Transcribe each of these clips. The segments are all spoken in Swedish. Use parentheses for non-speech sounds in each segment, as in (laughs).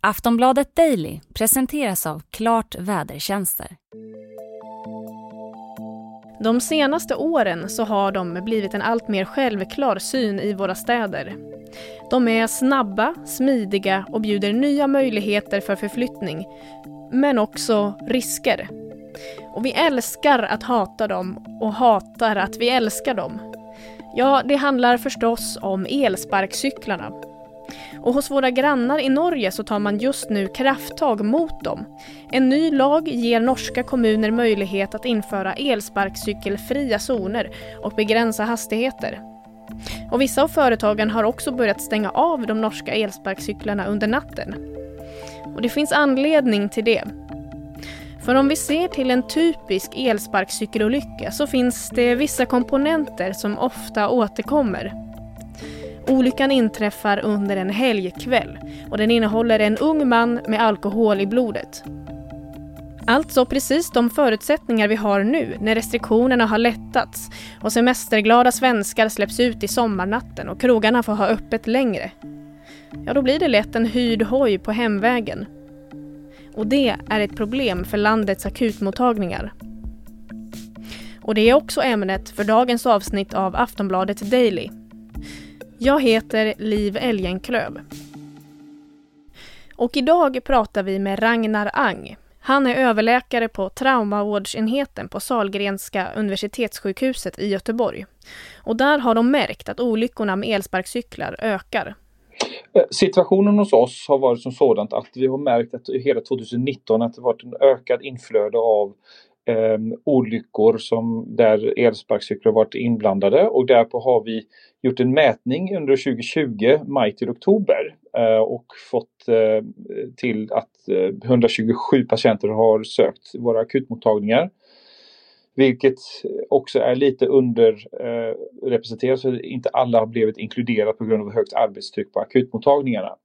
Aftonbladet Daily presenteras av Klart Vädertjänster. De senaste åren så har de blivit en allt mer självklar syn i våra städer. De är snabba, smidiga och bjuder nya möjligheter för förflyttning, men också risker. Och vi älskar att hata dem och hatar att vi älskar dem. Ja, det handlar förstås om elsparkcyklarna och hos våra grannar i Norge så tar man just nu krafttag mot dem. En ny lag ger norska kommuner möjlighet att införa elsparkcykelfria zoner och begränsa hastigheter. Och vissa av företagen har också börjat stänga av de norska elsparkcyklarna under natten. Och det finns anledning till det. För om vi ser till en typisk elsparkcykelolycka så finns det vissa komponenter som ofta återkommer. Olyckan inträffar under en helgkväll och den innehåller en ung man med alkohol i blodet. Alltså precis de förutsättningar vi har nu när restriktionerna har lättats och semesterglada svenskar släpps ut i sommarnatten och krogarna får ha öppet längre. Ja, då blir det lätt en hyrd hoj på hemvägen. Och det är ett problem för landets akutmottagningar. Och det är också ämnet för dagens avsnitt av Aftonbladet Daily jag heter Liv Elgenklöv. Och idag pratar vi med Ragnar Ang. Han är överläkare på traumavårdsenheten på Salgrenska universitetssjukhuset i Göteborg. Och där har de märkt att olyckorna med elsparkcyklar ökar. Eh, situationen hos oss har varit som sådant att vi har märkt att hela 2019 att det varit en ökad inflöde av eh, olyckor som där elsparkcyklar varit inblandade och därpå har vi gjort en mätning under 2020, maj till oktober eh, och fått eh, till att eh, 127 patienter har sökt våra akutmottagningar. Vilket också är lite underrepresenterat, för inte alla har blivit inkluderade på grund av högt arbetstryck på akutmottagningarna.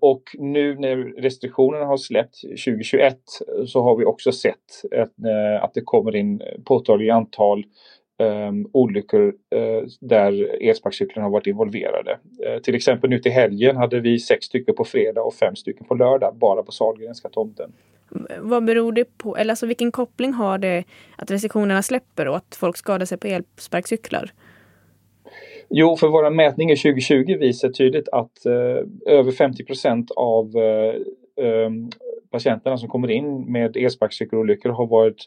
Och nu när restriktionerna har släppt 2021 så har vi också sett att, det kommer in påtagligt antal olyckor uh, där elsparkcyklarna har varit involverade. till exempel nu till helgen hade vi sex stycken på fredag och fem stycken på lördag bara på Sahlgrenska tomten. Vad beror det på? Eller alltså vilken koppling har det att restriktionerna släpper och att folk skadar sig på elsparkcyklar? Jo, för våra mätningar 2020 visar tydligt att eh, över 50% av eh, eh, patienterna som kommer in med elsparkcykelolyckor har varit,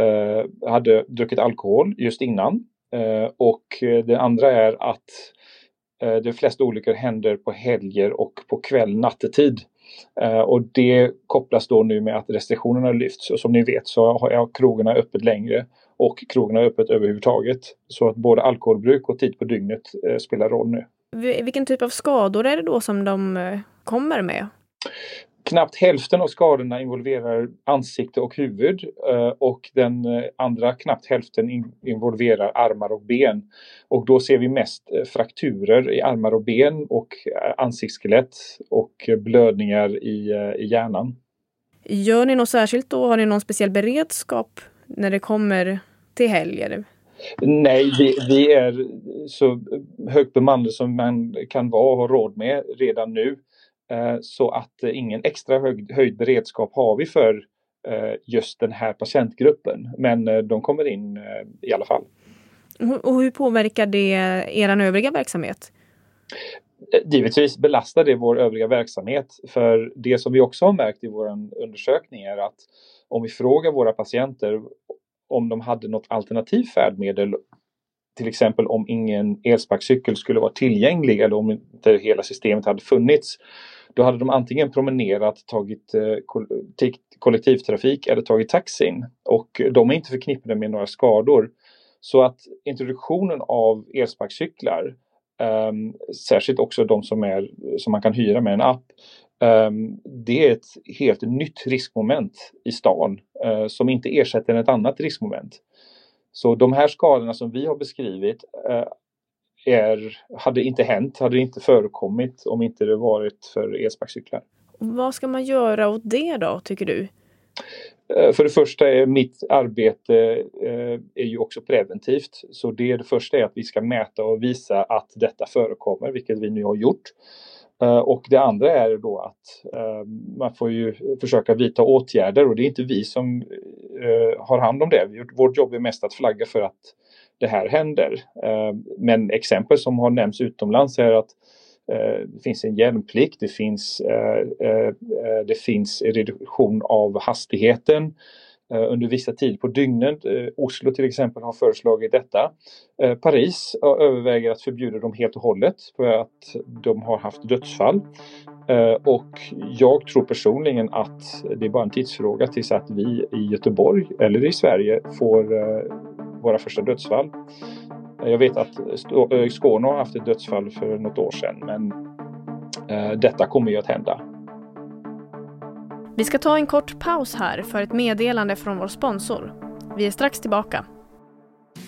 eh, hade druckit alkohol just innan. Eh, och det andra är att eh, de flesta olyckor händer på helger och på kväll nattetid. Eh, och det kopplas då nu med att restriktionerna lyfts och som ni vet så har krogarna öppet längre och krogarna öppet överhuvudtaget. Så att både alkoholbruk och tid på dygnet eh, spelar roll nu. Vilken typ av skador är det då som de eh, kommer med? Knappt hälften av skadorna involverar ansikte och huvud och den andra knappt hälften involverar armar och ben. Och då ser vi mest frakturer i armar och ben och ansiktsskelett och blödningar i, i hjärnan. Gör ni något särskilt då? Har ni någon speciell beredskap när det kommer till helger? Nej, vi, vi är så högt bemannade som man kan vara och ha råd med redan nu. Eh, så att eh, ingen extra hög, höjd beredskap har vi för eh, just den här patientgruppen. Men de kommer in i alla fall. Och hur påverkar det er övriga verksamhet? Givetvis belastar det vår övriga verksamhet för det som vi också har märkt i vår undersökning är att om vi frågar våra patienter om de hade något alternativt färdmedel till exempel om ingen elsparkcykel skulle vara tillgänglig eller om inte hela systemet hade funnits då hade de antingen promenerat, tagit eh, kollektivtrafik eller tagit taxin. Och de är inte förknippade med några skador. Så att introduktionen av elsparkcyklar, um, särskilt också de som, är, som man kan hyra med en app, um, det är ett helt nytt riskmoment i stan uh, som inte ersätter ett annat riskmoment. Så de här skadorna som vi har beskrivit uh, är, hade inte hänt, hade inte förekommit om inte det varit för elsparkcyklar. Vad ska man göra åt det då, tycker du? Eh, för det första är mitt arbete eh, är ju också preventivt. Så det, det första är att vi ska mäta och visa att detta förekommer, vilket vi nu har gjort. Eh, och det andra är då att man får ju försöka vidta åtgärder och det är inte vi som har hand om det. Vårt jobb är mest att flagga för att det här händer. Eh, men exempel som har nämnts utomlands är att eh, det finns en hjälmplikt, det finns, eh, det finns reduktion av hastigheten under vissa tid på dygnet. Oslo till exempel har föreslagit detta. Paris överväger att förbjuda dem helt och hållet för att de har haft dödsfall. Och jag tror personligen att det är bara en tidsfråga tills att vi i Göteborg eller i Sverige får våra första dödsfall. Jag vet att Skåne har haft ett dödsfall för något år sedan men detta kommer ju att hända. Vi ska ta en kort paus här för ett meddelande från vår sponsor. Vi är strax tillbaka.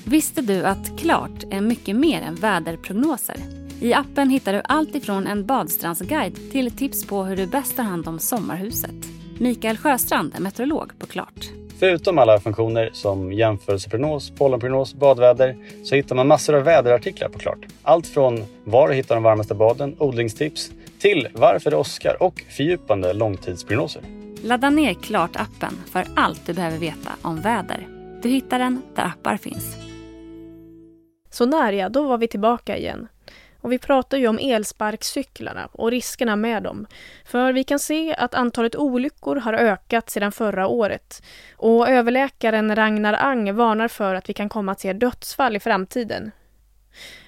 Visste du att Klart är mycket mer än väderprognoser? I appen hittar du allt ifrån en badstrandsguide till tips på hur du bäst tar hand om sommarhuset. Mikael Sjöstrand är meteorolog på Klart. Förutom alla funktioner som jämförelseprognos, pollenprognos, badväder så hittar man massor av väderartiklar på Klart. Allt från var du hittar de varmaste baden, odlingstips till varför det åskar och fördjupande långtidsprognoser. Ladda ner Klart-appen för allt du behöver veta om väder. Du hittar den där appar finns. Så när ja, då var vi tillbaka igen. Och vi pratar ju om elsparkcyklarna och riskerna med dem. För vi kan se att antalet olyckor har ökat sedan förra året. Och överläkaren Ragnar Ang varnar för att vi kan komma att se dödsfall i framtiden.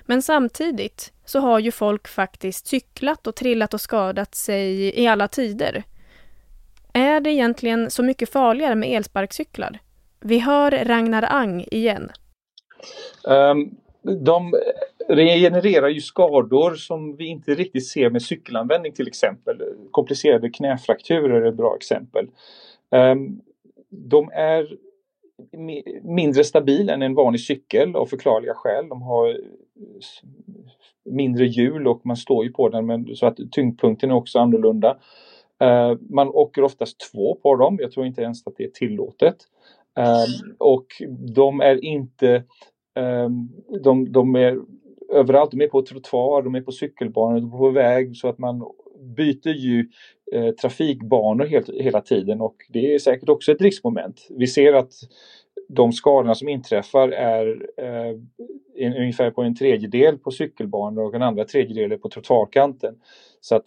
Men samtidigt så har ju folk faktiskt cyklat och trillat och skadat sig i alla tider. Är det egentligen så mycket farligare med elsparkcyklar? Vi hör Ragnar Ang igen. Um, de regenererar ju skador som vi inte riktigt ser med cykelanvändning till exempel. Komplicerade knäfrakturer är ett bra exempel. Ehm, de är mindre stabila än en vanlig cykel av förklarliga skäl. De har mindre hjul och man står ju på den men, så att tyngdpunkten är också annorlunda. Ehm, man åker oftast två på dem, jag tror inte ens att det är tillåtet. Ehm, och de är inte, Ehm, de, de, är överallt, de är på trottoar, de är på cykelbanor, de är på väg så att man byter ju eh, trafikbanor helt, hela tiden och det är säkert också ett riskmoment. Vi ser att de skadorna som inträffar är eh, en, ungefär på en tredjedel på cykelbanor och en andra tredjedel på trottoarkanten. Så att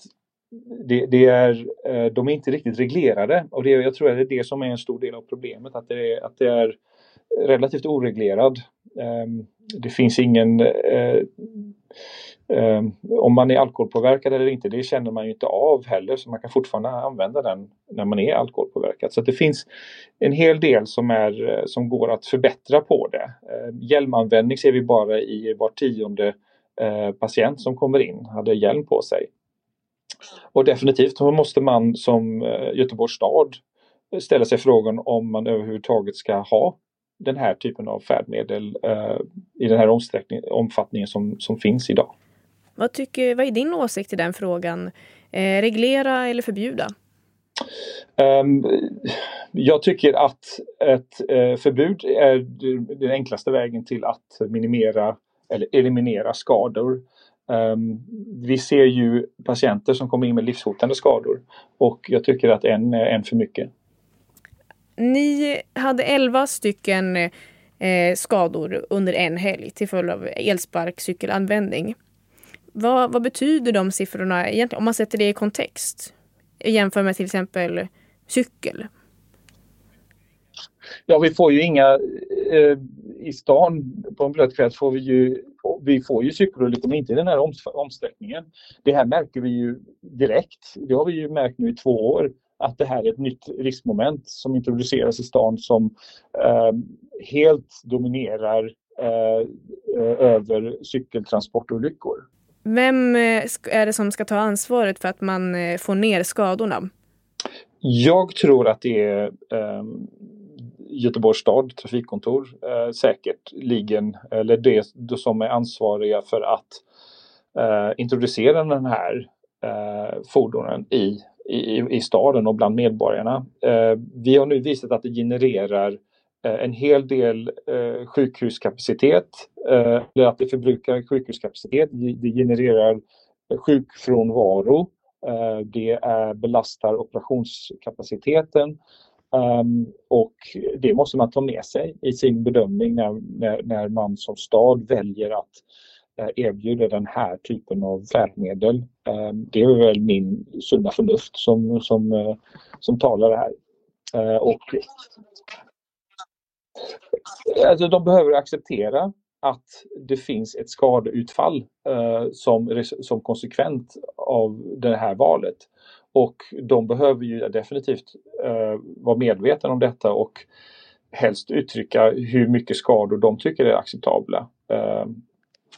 det, det, är, eh, de är inte riktigt reglerade och det, jag tror att det är det som är en stor del av problemet, att det är, att det är relativt oreglerad. Ehm, det finns ingen eh, ehm, om man är alkoholpåverkad eller inte, det känner man ju inte av heller så man kan fortfarande använda den när man är alkoholpåverkad. Så det finns en hel del som, är, eh, som går att förbättra på det. Ehm, hjälmanvändning ser vi bara i var tionde eh, patient som kommer in hade hjälm på sig. Och definitivt måste man som Göteborgs stad ställa sig frågan om man överhuvudtaget ska ha den här typen av färdmedel uh, i den här omfattningen som, som finns idag. Vad, tycker, vad är din åsikt i den frågan? Eh, reglera eller förbjuda? Um, jag tycker att ett eh, förbud är den enklaste vägen till att minimera eller eliminera skador. Um, vi ser ju patienter som kommer in med livshotande skador och jag tycker att en är en för mycket. Ni hade 11 stycken eh, skador under en helg till följd av elsparkcykelanvändning. Vad, vad betyder de siffrorna egentligen om man sätter det i kontext? Jämför med till exempel cykel. Ja, vi får ju inga eh, i stan på en blöt kväll får vi ju vi får ju cykelolyckor men inte i den här omsträckningen. Det här märker vi ju direkt. Det har vi ju märkt nu i två år att det här är ett nytt riskmoment som introduceras i stan som eh, helt dominerar eh, över cykeltransportolyckor. Vem eh, är det som ska ta ansvaret för att man eh, får ner skadorna? Jag tror att det är eh, Göteborgs stad, trafikkontor, eh, säkerligen, eller det som är ansvariga för att eh, introducera den här eh, fordonen i, i, i staden och bland medborgarna. Eh, vi har nu visat att det genererar Eh, en hel del eh, sjukhuskapacitet, eh, eller att det förbrukar sjukhuskapacitet. Det genererar sjukfrånvaro. Eh, det är, belastar operationskapaciteten Um, och det måste man ta med sig i sin bedömning när, när, när man som stad väljer att Eh, erbjuder den här typen av färdmedel. Eh, det är väl min sunda förnuft som, som, eh, som talar här. Och, alltså, de behöver acceptera att det finns ett skadeutfall som, som konsekvent av det här valet. Och de behöver ju definitivt vara medvetna om detta och helst uttrycka hur mycket skador de tycker är acceptabla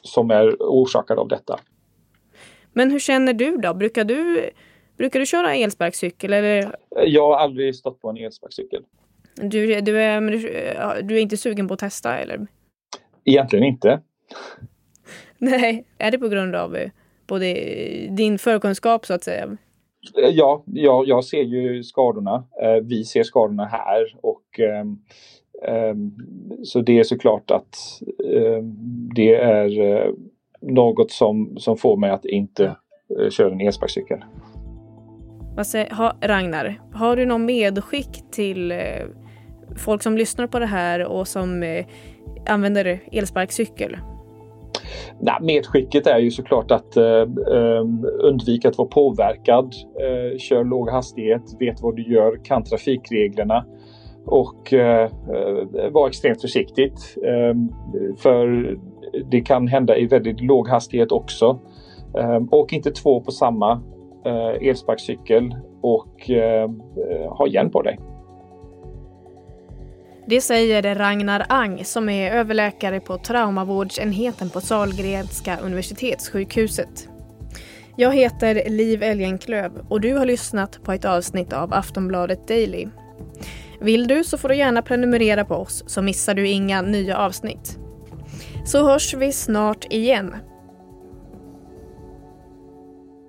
som är orsakade av detta. Men hur känner du då? Brukar du, brukar du köra elsparkcykel? Eller? Jag har aldrig stått på en elsparkcykel. Du, du, är, du är inte sugen på att testa eller? Egentligen inte. (laughs) Nej, är det på grund av eh, både din förkunskap så att säga? Eh, ja, jag, ser ju skadorna. Eh, vi ser skadorna här och ehm, så det är såklart att ehm, det är eh, något som, som får mig att inte köra en elsparkcykel. Vad säger, ha, Ragnar, har du någon medskick till folk som lyssnar på det här och som använder elsparkcykel? Nej, medskicket är ju såklart att eh, ehm, undvika att vara påverkad. Eh, kör låg hastighet, vet vad du gör, kan trafikreglerna och eh, vara var extremt försiktigt. Eh, för det kan hända i väldigt låg hastighet också. Eh, åk inte två på samma eh, elsparkcykel och ehm, eh, ha hjälm på dig. Det säger Ragnar Ang som är överläkare på traumavårdsenheten på Sahlgrenska universitetssjukhuset. Jag heter Liv Elgenklöv och du har lyssnat på ett avsnitt av Aftonbladet Daily. Vill du så får du gärna prenumerera på oss så missar du inga nya avsnitt. Så hörs vi snart igen.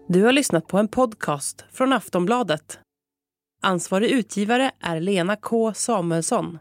Du har lyssnat på en podcast från Aftonbladet. Ansvarig utgivare är Lena K Samuelsson.